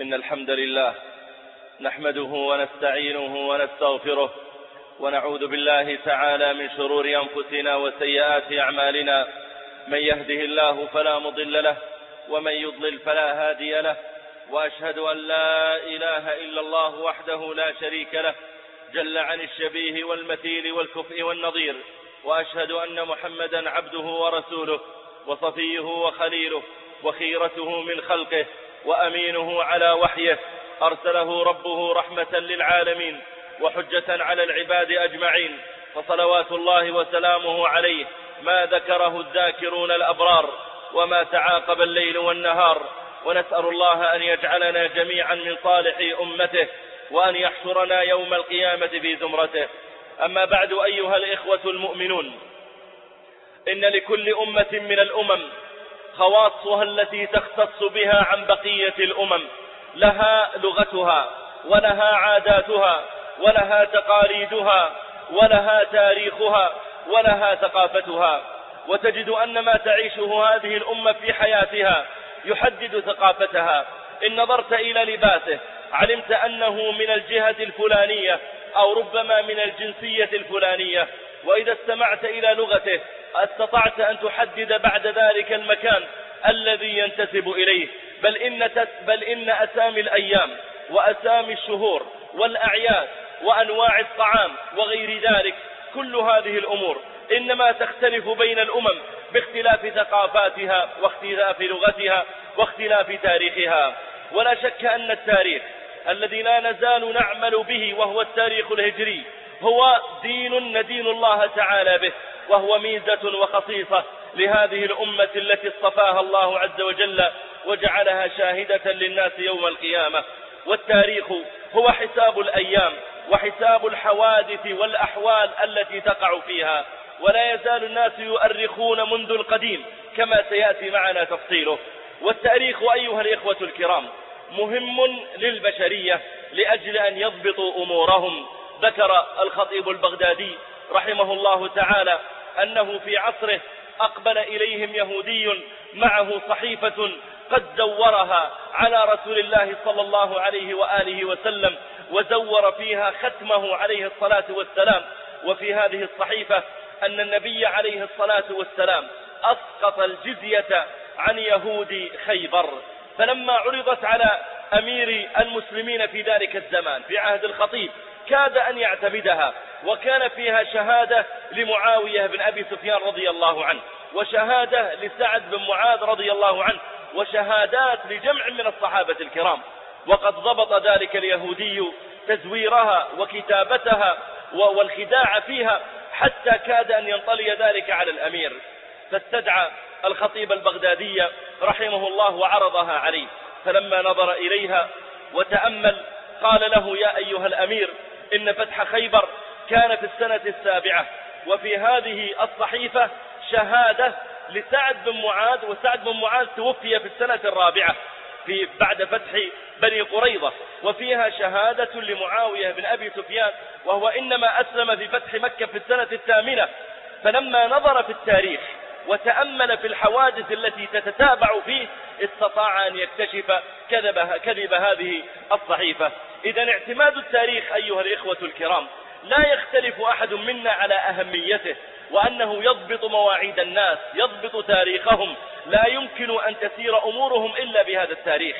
إن الحمد لله نحمده ونستعينه ونستغفره ونعوذ بالله تعالى من شرور أنفسنا وسيئات أعمالنا. من يهده الله فلا مضل له ومن يضلل فلا هادي له. وأشهد أن لا إله إلا الله وحده لا شريك له جل عن الشبيه والمثيل والكفء والنظير. وأشهد أن محمدا عبده ورسوله وصفيه وخليله وخيرته من خلقه. وأمينه على وحيه أرسله ربه رحمة للعالمين وحجة على العباد أجمعين فصلوات الله وسلامه عليه ما ذكره الذاكرون الأبرار وما تعاقب الليل والنهار ونسأل الله أن يجعلنا جميعا من صالح أمته وأن يحشرنا يوم القيامة في زمرته. أما بعد أيها الإخوة المؤمنون إن لكل أمة من الأمم خواصها التي تختص بها عن بقية الأمم. لها لغتها ولها عاداتها ولها تقاليدها ولها تاريخها ولها ثقافتها. وتجد أن ما تعيشه هذه الأمة في حياتها يحدد ثقافتها. إن نظرت إلى لباسه علمت أنه من الجهة الفلانية أو ربما من الجنسية الفلانية. وإذا استمعت إلى لغته أستطعت أن تحدد بعد ذلك المكان الذي ينتسب إليه. بل إن, بل إن أسامي الأيام وأسامي الشهور والأعياد وأنواع الطعام وغير ذلك كل هذه الأمور إنما تختلف بين الأمم باختلاف ثقافاتها واختلاف لغتها واختلاف تاريخها. ولا شك أن التاريخ الذي لا نزال نعمل به وهو التاريخ الهجري هو دين ندين الله تعالى به. وهو ميزة وخصيصة لهذه الأمة التي اصطفاها الله عز وجل وجعلها شاهدة للناس يوم القيامة. والتاريخ هو حساب الأيام وحساب الحوادث والأحوال التي تقع فيها ولا يزال الناس يؤرخون منذ القديم كما سيأتي معنا تفصيله. والتاريخ أيها الإخوة الكرام مهم للبشرية لأجل أن يضبطوا أمورهم. ذكر الخطيب البغدادي رحمه الله تعالى أنه في عصره أقبل إليهم يهودي معه صحيفة قد زورها على رسول الله صلى الله عليه وآله وسلم وزور فيها ختمه عليه الصلاة والسلام. وفي هذه الصحيفة أن النبي عليه الصلاة والسلام أسقط الجزية عن يهود خيبر. فلما عرضت على أمير المسلمين في ذلك الزمان في عهد الخطيب كاد أن يعتمدها. وكان فيها شهادة لمعاوية بن أبي سفيان رضي الله عنه وشهادة لسعد بن معاذ رضي الله عنه وشهادات لجمع من الصحابة الكرام. وقد ضبط ذلك اليهودي تزويرها وكتابتها والخداع فيها حتى كاد أن ينطلي ذلك على الأمير. فاستدعى الخطيب البغدادي رحمه الله وعرضها عليه. فلما نظر إليها وتأمل قال له يا أيها الأمير إن فتح خيبر كان في السنة السابعة. وفي هذه الصحيفة شهادة لسعد بن معاذ وسعد بن معاذ توفي في السنة الرابعة في بعد فتح بني قريظة. وفيها شهادة لمعاوية بن أبي سفيان وهو إنما أسلم في فتح مكة في السنة الثامنة. فلما نظر في التاريخ وتأمل في الحوادث التي تتتابع فيه استطاع أن يكتشف كذب, كذب هذه الصحيفة. إذا اعتماد التاريخ أيها الإخوة الكرام لا يختلف أحد منا على أهميته وأنه يضبط مواعيد الناس يضبط تاريخهم. لا يمكن أن تسير أمورهم إلا بهذا التاريخ.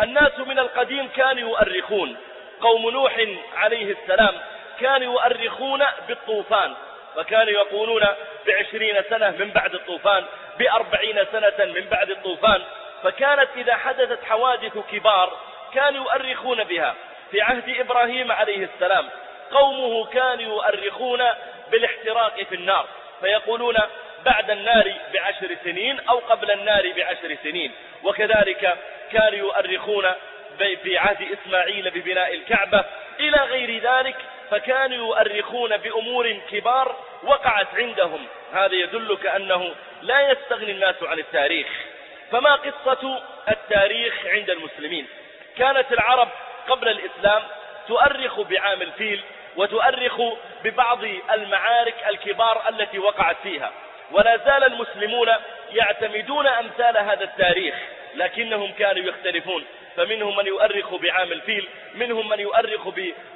الناس من القديم كانوا يؤرخون. قوم نوح عليه السلام كانوا يؤرخون بالطوفان وكانوا يقولون بعشرين سنة من بعد الطوفان بأربعين سنة من بعد الطوفان. فكانت إذا حدثت حوادث كبار كانوا يؤرخون بها. في عهد إبراهيم عليه السلام قومه كانوا يؤرخون بالاحتراق في النار. فيقولون بعد النار بعشر سنين أو قبل النار بعشر سنين. وكذلك كانوا يؤرخون في عهد إسماعيل ببناء الكعبة. إلى غير ذلك فكانوا يؤرخون بأمور كبار وقعت عندهم. هذا يدلك أنه لا يستغني الناس عن التاريخ. فما قصة التاريخ عند المسلمين؟ كانت العرب قبل الإسلام تؤرخ بعام الفيل وتؤرخ ببعض المعارك الكبار التي وقعت فيها. ولا زال المسلمون يعتمدون أمثال هذا التاريخ لكنهم كانوا يختلفون. فمنهم من يؤرخ بعام الفيل منهم من يؤرخ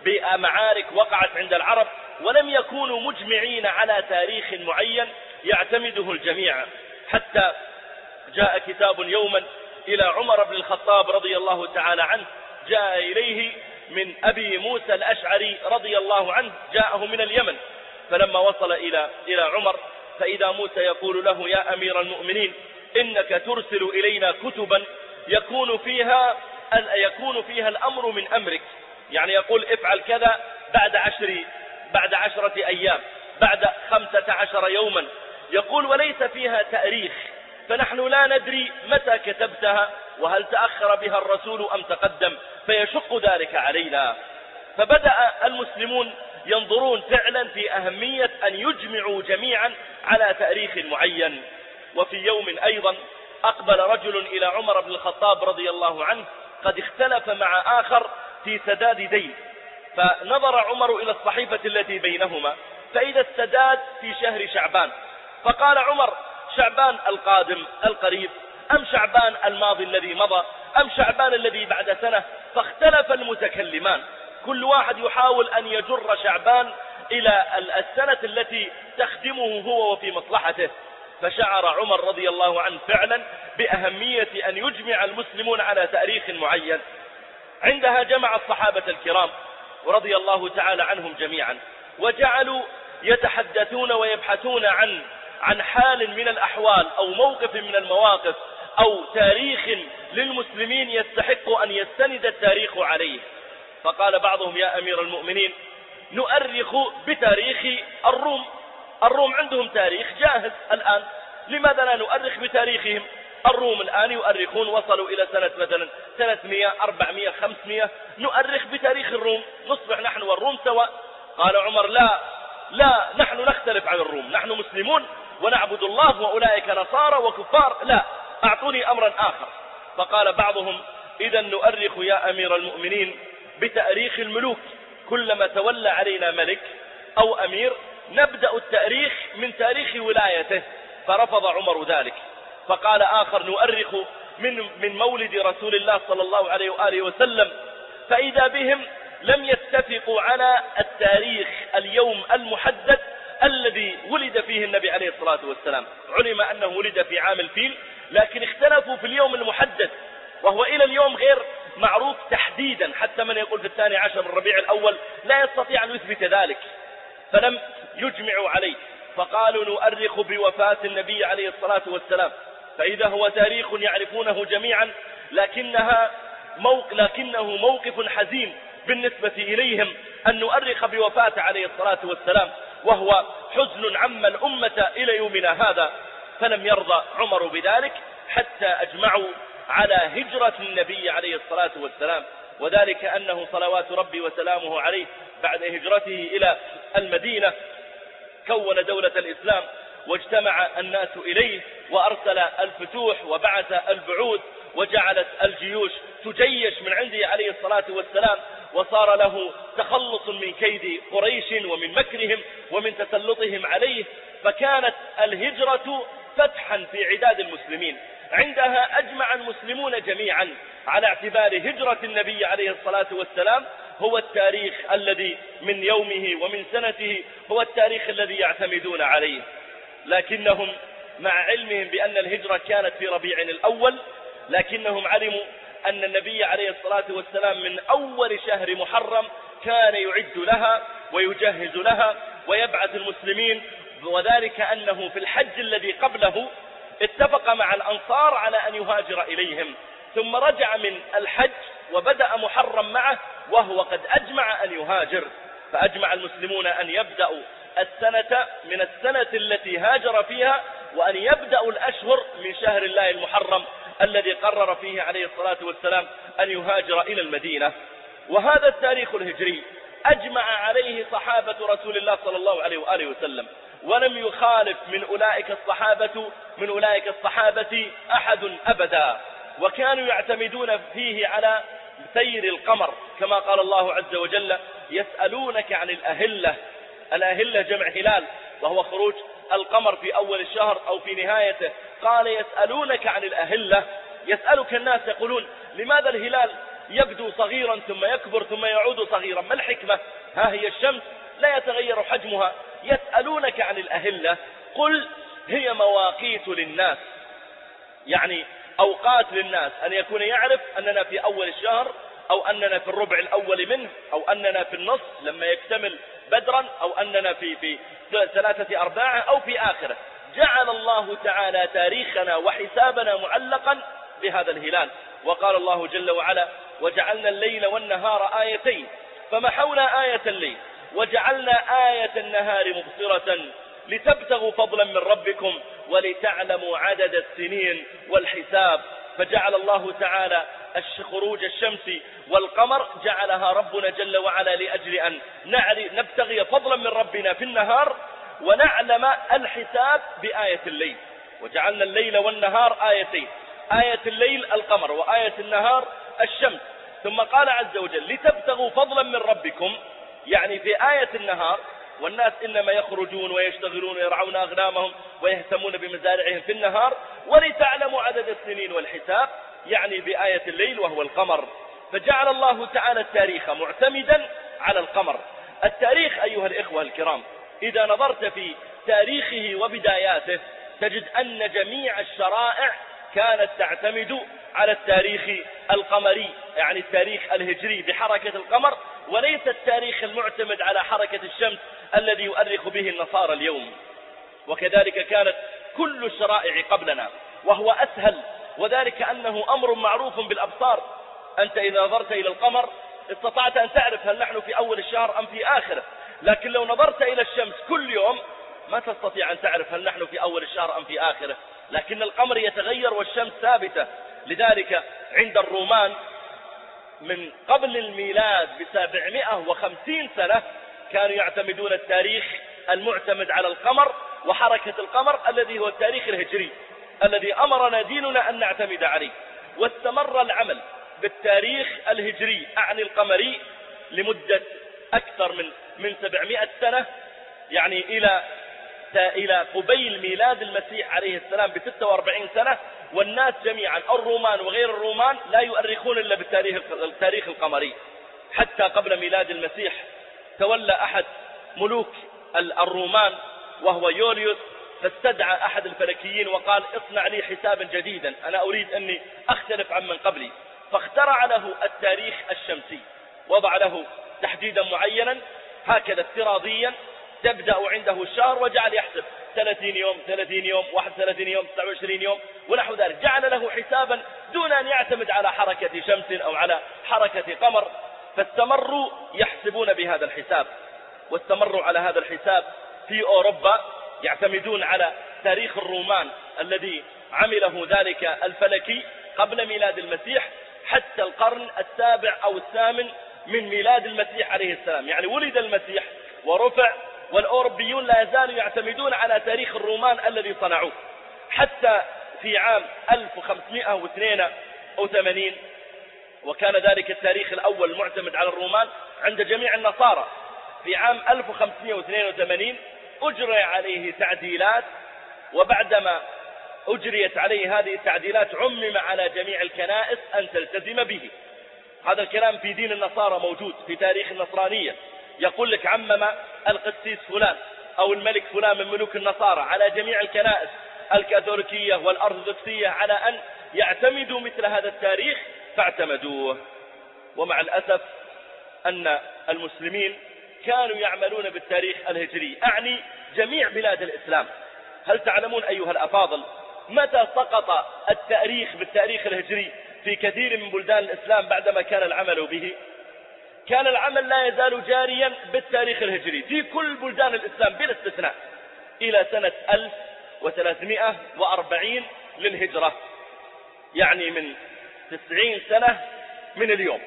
بمعارك وقعت عند العرب ولم يكونوا مجمعين على تاريخ معين يعتمده الجميع. حتى جاء كتاب يوما إلى عمر بن الخطاب رضي الله تعالى عنه جاء إليه من أبي موسى الأشعري رضي الله عنه جاءه من اليمن. فلما وصل إلى إلى عمر فإذا موسى يقول له يا أمير المؤمنين إنك ترسل إلينا كتبا يكون فيها يكون فيها الأمر من أمرك. يعني يقول افعل كذا بعد عشر بعد عشرة أيام بعد خمسة عشر يوما. يقول وليس فيها تأريخ. فنحن لا ندري متى كتبتها وهل تأخر بها الرسول أم تقدم فيشق ذلك علينا. فبدأ المسلمون ينظرون فعلا في أهمية أن يجمعوا جميعا على تأريخ معين. وفي يوم أيضا أقبل رجل إلى عمر بن الخطاب رضي الله عنه قد اختلف مع آخر في سداد دين. فنظر عمر إلى الصحيفة التي بينهما فإذا السداد في شهر شعبان فقال عمر شعبان القادم القريب أم شعبان الماضي الذي مضى أم شعبان الذي بعد سنة فاختلف المتكلمان. كل واحد يحاول أن يجر شعبان إلى السنة التي تخدمه هو وفي مصلحته. فشعر عمر رضي الله عنه فعلا بأهمية أن يجمع المسلمون على تأريخ معين. عندها جمع الصحابة الكرام رضي الله تعالى عنهم جميعا وجعلوا يتحدثون ويبحثون عن عن حال من الأحوال أو موقف من المواقف أو تاريخ للمسلمين يستحق أن يستند التاريخ عليه. فقال بعضهم يا أمير المؤمنين نؤرخ بتاريخ الروم. الروم عندهم تاريخ جاهز الآن. لماذا لا نؤرخ بتاريخهم؟ الروم الآن يؤرخون وصلوا إلى سنة مثلا 300 400 500 نؤرخ بتاريخ الروم. نصبح نحن والروم سواء. قال عمر لا لا نحن نختلف عن الروم. نحن مسلمون. ونعبد الله وأولئك نصارى وكفار. لا أعطوني أمرا آخر. فقال بعضهم إذا نؤرخ يا أمير المؤمنين بتأريخ الملوك. كلما تولى علينا ملك أو أمير نبدأ التأريخ من تاريخ ولايته. فرفض عمر ذلك. فقال آخر نؤرخ من, من مولد رسول الله صلى الله عليه وآله وسلم. فإذا بهم لم يتفقوا على التاريخ اليوم المحدد الذي ولد فيه النبي عليه الصلاة والسلام. علم أنه ولد في عام الفيل لكن اختلفوا في اليوم المحدد وهو إلى اليوم غير معروف تحديدا. حتى من يقول في الثاني عشر من ربيع الأول لا يستطيع أن يثبت ذلك فلم يجمعوا عليه. فقالوا نؤرخ بوفاة النبي عليه الصلاة والسلام. فإذا هو تاريخ يعرفونه جميعا لكنها موق لكنه موقف حزين بالنسبة إليهم أن نؤرخ بوفاة عليه الصلاة والسلام. وهو حزن عم الأمة إلى يومنا هذا. فلم يرضى عمر بذلك حتى أجمعوا على هجرة النبي عليه الصلاة والسلام. وذلك أنه صلوات ربي وسلامه عليه بعد هجرته إلى المدينة كون دولة الإسلام واجتمع الناس إليه وأرسل الفتوح وبعث البعوث وجعلت الجيوش تجيش من عنده عليه الصلاة والسلام. وصار له تخلص من كيد قريش ومن مكرهم ومن تسلطهم عليه فكانت الهجرة فتحا في عداد المسلمين. عندها أجمع المسلمون جميعا على اعتبار هجرة النبي عليه الصلاة والسلام. هو التاريخ الذي من يومه ومن سنته هو التاريخ الذي يعتمدون عليه. لكنهم مع علمهم بأن الهجرة كانت في ربيع الأول لكنهم علموا أن النبي عليه الصلاة والسلام من أول شهر محرم كان يعد لها ويجهز لها ويبعث المسلمين وذلك أنه في الحج الذي قبله اتفق مع الأنصار على أن يهاجر إليهم. ثم رجع من الحج وبدأ محرم معه وهو قد أجمع أن يهاجر. فأجمع المسلمون أن يبدأوا السنة من السنة التي هاجر فيها وأن يبدأوا الأشهر من شهر الله المحرم. الذي قرر فيه عليه الصلاة والسلام أن يهاجر إلى المدينة. وهذا التاريخ الهجري أجمع عليه صحابة رسول الله صلى الله عليه وآله وسلم ولم يخالف من أولئك الصحابة من أولئك الصحابة أحد أبدا. وكانوا يعتمدون فيه على سير القمر كما قال الله عز وجل يسألونك عن الأهلة. الأهلة جمع هلال وهو خروج القمر في أول الشهر أو في نهايته. قال يسألونك عن الأهلة. يسألك الناس يقولون لماذا الهلال يبدو صغيرا ثم يكبر ثم يعود صغيرا؟ ما الحكمة؟ ها هي الشمس. لا يتغير حجمها. يسألونك عن الأهلة. قل هي مواقيت للناس. يعني أوقات للناس. أن يكون يعرف أننا في أول الشهر أو أننا في الربع الأول منه أو أننا في النصف لما يكتمل بدرا أو أننا في, في ثلاثة أرباعه أو في آخرة. جعل الله تعالى تاريخنا وحسابنا معلقا بهذا الهلال. وقال الله جل وعلا وجعلنا الليل والنهار آيتين. فمحونا آية الليل. وجعلنا آية النهار مبصرة لتبتغوا فضلا من ربكم ولتعلموا عدد السنين والحساب. فجعل الله تعالى خروج الشمس والقمر جعلها ربنا جل وعلا لأجل أن نبتغي فضلا من ربنا في النهار ونعلم الحساب بآية الليل. وجعلنا الليل والنهار آيتين. آية الليل القمر وآية النهار الشمس. ثم قال عز وجل لتبتغوا فضلا من ربكم. يعني في آية النهار والناس إنما يخرجون ويشتغلون ويرعون أغنامهم ويهتمون بمزارعهم في النهار ولتعلموا عدد السنين والحساب. يعني بآية الليل وهو القمر. فجعل الله تعالى التاريخ معتمدا على القمر. التاريخ أيها الإخوة الكرام إذا نظرت في تاريخه وبداياته تجد أن جميع الشرائع كانت تعتمد على التاريخ القمري يعني التاريخ الهجري بحركة القمر وليس التاريخ المعتمد على حركة الشمس الذي يؤرخ به النصارى اليوم. وكذلك كانت كل الشرائع قبلنا وهو أسهل وذلك أنه أمر معروف بالأبصار. أنت إذا نظرت إلى القمر استطعت أن تعرف هل نحن في أول الشهر أم في آخره. لكن لو نظرت إلى الشمس كل يوم ما تستطيع أن تعرف هل نحن في أول الشهر أم في آخره. لكن القمر يتغير والشمس ثابتة. لذلك عند الرومان من قبل الميلاد بسبعمائة وخمسين سنة كانوا يعتمدون التاريخ المعتمد على القمر وحركة القمر الذي هو التاريخ الهجري. الذي أمرنا ديننا أن نعتمد عليه. واستمر العمل بالتاريخ الهجري أعني القمري لمدة أكثر من من 700 سنة يعني إلى إلى قبيل ميلاد المسيح عليه السلام ب 46 سنة. والناس جميعا الرومان وغير الرومان لا يؤرخون إلا بالتاريخ التاريخ القمري. حتى قبل ميلاد المسيح تولى أحد ملوك الرومان وهو يوليوس فاستدعى أحد الفلكيين وقال اصنع لي حسابا جديدا أنا أريد أني أختلف عن من قبلي. فاخترع له التاريخ الشمسي وضع له تحديدا معينا هكذا افتراضيا تبدأ عنده الشهر وجعل يحسب 30 يوم 30 يوم 31 يوم 29 يوم ونحو ذلك. جعل له حسابا دون أن يعتمد على حركة شمس أو على حركة قمر. فاستمروا يحسبون بهذا الحساب واستمروا على هذا الحساب في أوروبا. يعتمدون على تاريخ الرومان الذي عمله ذلك الفلكي قبل ميلاد المسيح حتى القرن السابع أو الثامن من ميلاد المسيح عليه السلام. يعني ولد المسيح ورفع والأوروبيون لا يزالوا يعتمدون على تاريخ الرومان الذي صنعوه. حتى في عام 1582 وكان ذلك التاريخ الأول المعتمد على الرومان عند جميع النصارى. في عام 1582 أجري عليه تعديلات وبعدما أجريت عليه هذه التعديلات عمم على جميع الكنائس أن تلتزم به. هذا الكلام في دين النصارى موجود في تاريخ النصرانية. يقول لك عمم القسيس فلان أو الملك فلان من ملوك النصارى على جميع الكنائس الكاثوليكية والأرثوذكسية على أن يعتمدوا مثل هذا التاريخ فاعتمدوه. ومع الأسف أن المسلمين كانوا يعملون بالتاريخ الهجري. أعني جميع بلاد الإسلام. هل تعلمون أيها الأفاضل متى سقط التأريخ بالتاريخ الهجري في كثير من بلدان الإسلام بعدما كان العمل به؟ كان العمل لا يزال جاريا بالتاريخ الهجري في كل بلدان الإسلام بلا استثناء. إلى سنة 1340 للهجرة. يعني من 90 سنة من اليوم.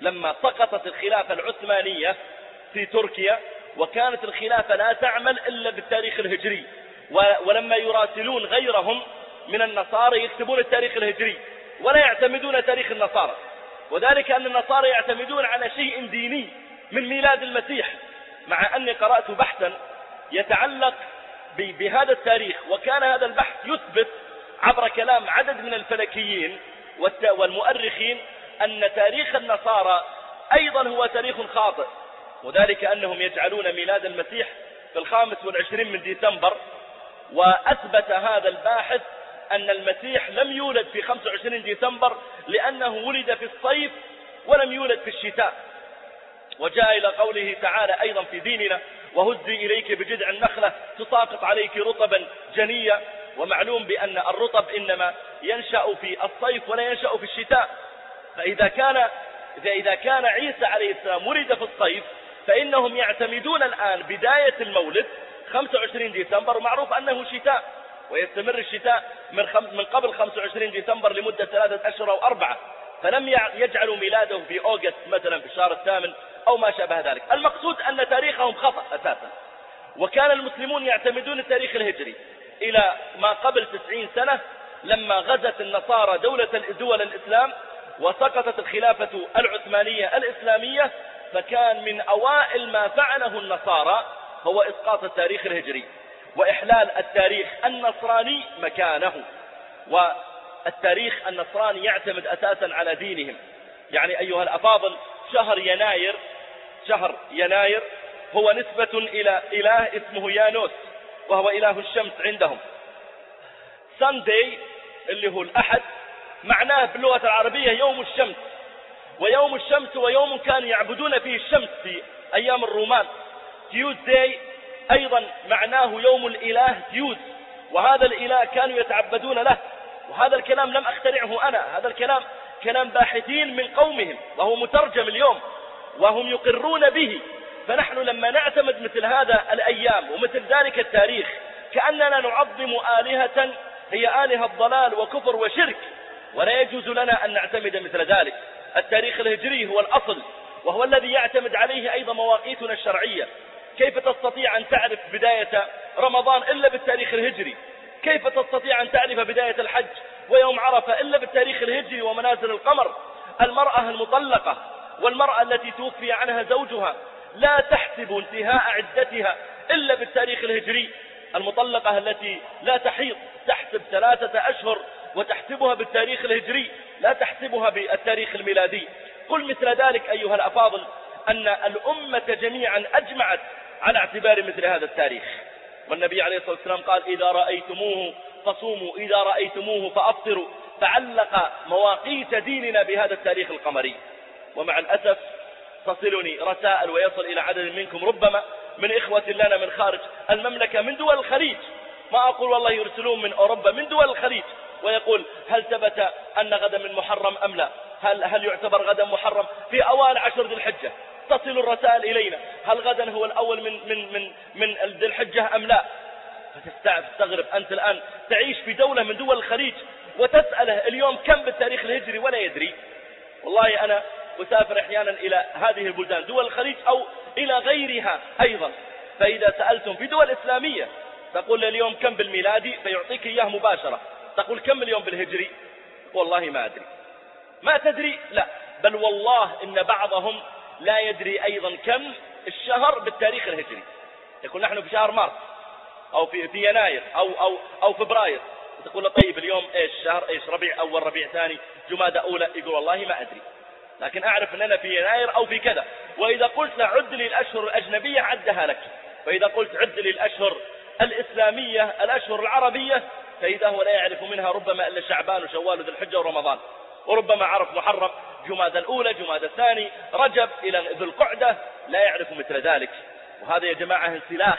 لما سقطت الخلافة العثمانية في تركيا وكانت الخلافة لا تعمل إلا بالتاريخ الهجري. ولما يراسلون غيرهم من النصارى يكتبون التاريخ الهجري ولا يعتمدون تاريخ النصارى. وذلك أن النصارى يعتمدون على شيء ديني من ميلاد المسيح مع أني قرأت بحثا يتعلق بهذا التاريخ. وكان هذا البحث يثبت عبر كلام عدد من الفلكيين والمؤرخين أن تاريخ النصارى أيضا هو تاريخ خاطئ. وذلك أنهم يجعلون ميلاد المسيح في الخامس والعشرين من ديسمبر. وأثبت هذا الباحث أن المسيح لم يولد في 25 ديسمبر لأنه ولد في الصيف ولم يولد في الشتاء. وجاء إلى قوله تعالى أيضا في ديننا وهزي إليك بجذع النخلة تساقط عليك رطبا جنيا ومعلوم بأن الرطب إنما ينشأ في الصيف ولا ينشأ في الشتاء. فإذا كان إذا كان عيسى عليه السلام ولد في الصيف فإنهم يعتمدون الآن بداية المولد 25 ديسمبر معروف أنه شتاء ويستمر الشتاء من, خم من قبل 25 ديسمبر لمدة ثلاثة أشهر أو أربعة. فلم يجعلوا ميلاده في أوغست مثلا في الشهر الثامن أو ما شابه ذلك. المقصود أن تاريخهم خطأ أساسا. وكان المسلمون يعتمدون التاريخ الهجري إلى ما قبل تسعين سنة لما غزت النصارى دولة دول الإسلام وسقطت الخلافة العثمانية الإسلامية فكان من أوائل ما فعله النصارى هو إسقاط التاريخ الهجري وإحلال التاريخ النصراني مكانه. والتاريخ النصراني يعتمد أساسا على دينهم. يعني أيها الأفاضل شهر يناير شهر يناير هو نسبة إلى إله اسمه يانوس وهو إله الشمس عندهم. ساندي اللي هو الأحد معناه باللغة العربية يوم الشمس. ويوم الشمس هو يوم كانوا يعبدون فيه الشمس في أيام الرومان. تيوزداي أيضا معناه يوم الإله تيوز وهذا الإله كانوا يتعبدون له. وهذا الكلام لم أخترعه أنا. هذا الكلام كلام باحثين من قومهم. وهو مترجم اليوم. وهم يقرون به. فنحن لما نعتمد مثل هذا الأيام ومثل ذلك التاريخ كأننا نعظم آلهة هي آلهة ضلال وكفر وشرك. ولا يجوز لنا أن نعتمد مثل ذلك. التاريخ الهجري هو الأصل وهو الذي يعتمد عليه أيضا مواقيتنا الشرعية. كيف تستطيع أن تعرف بداية رمضان إلا بالتاريخ الهجري؟ كيف تستطيع أن تعرف بداية الحج ويوم عرفة إلا بالتاريخ الهجري ومنازل القمر؟ المرأة المطلقة والمرأة التي توفي عنها زوجها لا تحسب انتهاء عدتها إلا بالتاريخ الهجري. المطلقة التي لا تحيض تحسب ثلاثة أشهر وتحسبها بالتاريخ الهجري لا تحسبها بالتاريخ الميلادي. قل مثل ذلك أيها الأفاضل أن الأمة جميعا أجمعت على اعتبار مثل هذا التاريخ. والنبي عليه الصلاة والسلام قال إذا رأيتموه فصوموا إذا رأيتموه فأفطروا. فعلق مواقيت ديننا بهذا التاريخ القمري. ومع الأسف تصلني رسائل ويصل إلى عدد منكم ربما من إخوة لنا من خارج المملكة من دول الخليج. ما أقول والله يرسلون من أوروبا من دول الخليج. ويقول هل ثبت أن غدا من محرم أم لا؟ هل, هل يعتبر غدا محرم في أوائل عشر ذي الحجة؟ تصل الرسائل إلينا. هل غدا هو الأول من, من, من, من ذي الحجة أم لا؟ فتستغرب أنت الآن. تعيش في دولة من دول الخليج وتسأله اليوم كم بالتاريخ الهجري ولا يدري. والله أنا أسافر أحيانا إلى هذه البلدان دول الخليج أو إلى غيرها أيضا. فإذا سألتم في دول إسلامية تقول اليوم كم بالميلادي؟ فيعطيك إياه مباشرة. تقول كم اليوم بالهجري؟ والله ما أدري. ما تدري؟ لا. بل والله إن بعضهم لا يدري أيضا كم الشهر بالتاريخ الهجري. يقول نحن في شهر مارس أو في, في يناير أو, أو, أو فبراير. تقول طيب اليوم إيش شهر؟ إيش ربيع؟ أول ربيع ثاني جمادى أولى. يقول والله ما أدري. لكن أعرف إننا في يناير أو في كذا. وإذا قلت عد لي الأشهر الأجنبية عدها لك. وإذا قلت عد لي الأشهر الإسلامية الأشهر العربية فاذا هو لا يعرف منها ربما إلا شعبان وشوال وذي الحجة ورمضان. وربما عرف محرم جماد الأولى جماد الثاني رجب إلى ذي القعدة لا يعرف مثل ذلك. وهذا يا جماعة انسلاخ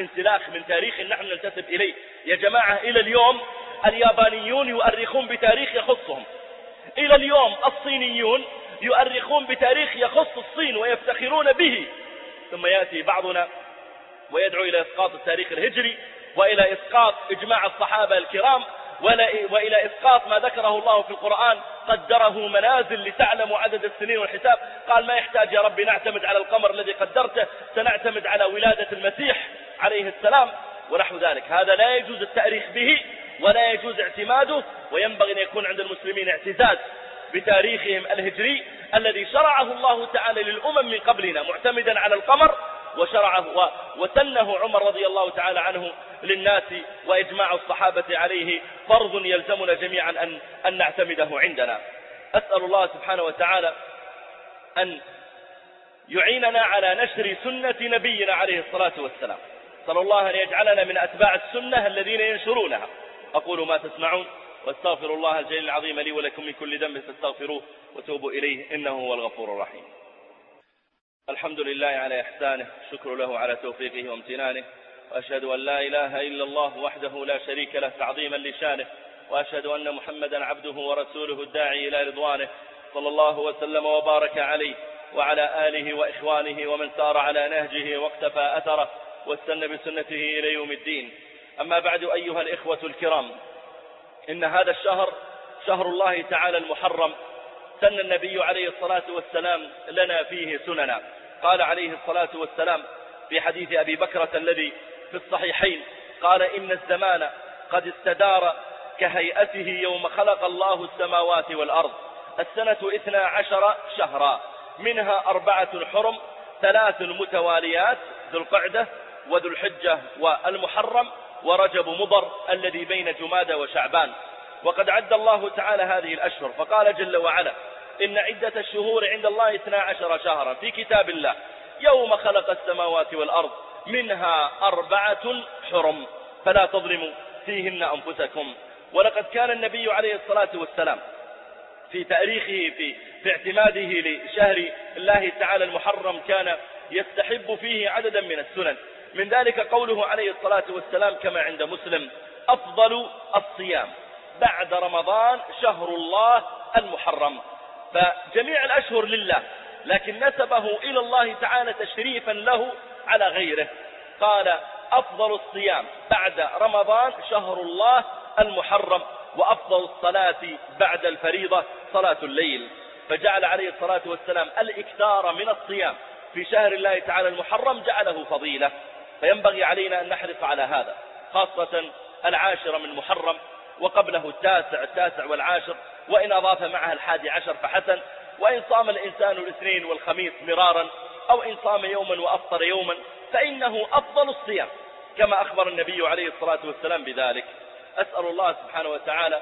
انسلاخ من تاريخ نحن ننتسب إليه. يا جماعة إلى اليوم اليابانيون يؤرخون بتاريخ يخصهم. إلى اليوم الصينيون يؤرخون بتاريخ يخص الصين ويفتخرون به. ثم يأتي بعضنا ويدعو إلى إسقاط التاريخ الهجري. وإلى إسقاط إجماع الصحابة الكرام وإلى إسقاط ما ذكره الله في القرآن قدره منازل لتعلموا عدد السنين والحساب. قال ما يحتاج يا ربي نعتمد على القمر الذي قدرته سنعتمد على ولادة المسيح عليه السلام. ونحو ذلك. هذا لا يجوز التأريخ به ولا يجوز اعتماده وينبغي أن يكون عند المسلمين اعتزاز بتاريخهم الهجري الذي شرعه الله تعالى للأمم من قبلنا معتمدا على القمر وشرعه وسنه عمر رضي الله تعالى عنه للناس وإجماع الصحابة عليه فرض يلزمنا جميعا أن, أن نعتمده عندنا. أسأل الله سبحانه وتعالى أن يعيننا على نشر سنة نبينا عليه الصلاة والسلام. صلى الله أن يجعلنا من أتباع السنة الذين ينشرونها. أقول ما تسمعون وأستغفر الله الجليل العظيم لي ولكم من كل ذنب فاستغفروه وتوبوا إليه إنه هو الغفور الرحيم. الحمد لله على إحسانه شكر له على توفيقه وامتنانه وأشهد أن لا إله إلا الله وحده لا شريك له تعظيما لشانه وأشهد أن محمدا عبده ورسوله الداعي إلى رضوانه صلى الله وسلم وبارك عليه وعلى آله وإخوانه ومن سار على نهجه واقتفى أثره واستنى بسنته إلى يوم الدين. أما بعد أيها الإخوة الكرام إن هذا الشهر شهر الله تعالى المحرم سن النبي عليه الصلاة والسلام لنا فيه سننا. قال عليه الصلاة والسلام في حديث أبي بكرة الذي في الصحيحين قال إن الزمان قد استدار كهيئته يوم خلق الله السماوات والأرض. السنة إثنى عشر شهرا منها أربعة حرم ثلاث متواليات ذو القعدة وذو الحجة والمحرم ورجب مضر الذي بين جمادى وشعبان. وقد عد الله تعالى هذه الأشهر فقال جل وعلا إن عدة الشهور عند الله اثنا عشر شهرا في كتاب الله يوم خلق السماوات والأرض منها أربعة حرم فلا تظلموا فيهن أنفسكم. ولقد كان النبي عليه الصلاة والسلام في تاريخه في, في اعتماده لشهر الله تعالى المحرم كان يستحب فيه عددا من السنن. من ذلك قوله عليه الصلاة والسلام كما عند مسلم أفضل الصيام. بعد رمضان شهر الله المحرم. فجميع الأشهر لله لكن نسبه إلى الله تعالى تشريفا له على غيره. قال أفضل الصيام بعد رمضان شهر الله المحرم وأفضل الصلاة بعد الفريضة صلاة الليل. فجعل عليه الصلاة والسلام الإكثار من الصيام في شهر الله تعالى المحرم جعله فضيلة. فينبغي علينا أن نحرص على هذا خاصة العاشر من محرم وقبله التاسع التاسع والعاشر وإن أضاف معها الحادي عشر فحسن وإن صام الإنسان الاثنين والخميس مرارا أو إن صام يوما وأفطر يوما فإنه أفضل الصيام كما أخبر النبي عليه الصلاة والسلام بذلك. أسأل الله سبحانه وتعالى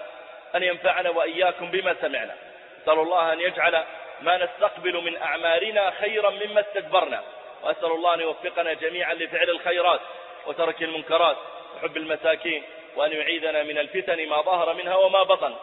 أن ينفعنا وإياكم بما سمعنا. أسأل الله أن يجعل ما نستقبل من أعمالنا خيرا مما استدبرنا وأسأل الله أن يوفقنا جميعا لفعل الخيرات وترك المنكرات وحب المساكين. وأن يعيذنا من الفتن ما ظهر منها وما بطن.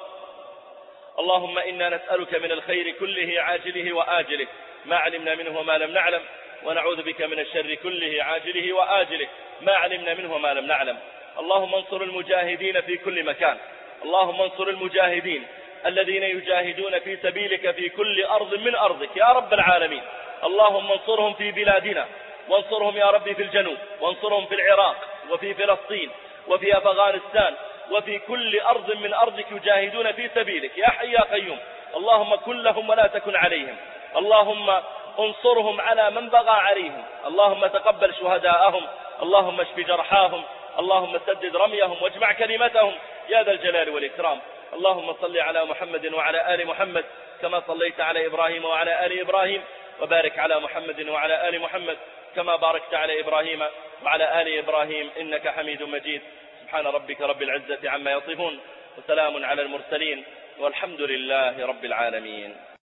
اللهم إنا نسألك من الخير كله عاجله وآجله. ما علمنا منه وما لم نعلم. ونعوذ بك من الشر كله عاجله وآجله. ما علمنا منه وما لم نعلم. اللهم انصر المجاهدين في كل مكان. اللهم انصر المجاهدين الذين يجاهدون في سبيلك في كل أرض من أرضك. يا رب العالمين. اللهم انصرهم في بلادنا. وانصرهم يا ربي في الجنوب. وانصرهم في العراق. وفي فلسطين. وفي أفغانستان وفي كل أرض من أرضك يجاهدون في سبيلك. يا حي يا قيوم. اللهم كن لهم ولا تكن عليهم. اللهم انصرهم على من بغى عليهم. اللهم تقبل شهداءهم. اللهم اشف جرحاهم. اللهم سدد رميهم واجمع كلمتهم. يا ذا الجلال والإكرام. اللهم صل على محمد وعلى آل محمد كما صليت على إبراهيم وعلى آل إبراهيم. وبارك على محمد وعلى آل محمد. كما باركت على إبراهيم وعلى آل إبراهيم إنك حميد مجيد. سبحان ربك رب العزة عما يصفون وسلام على المرسلين والحمد لله رب العالمين.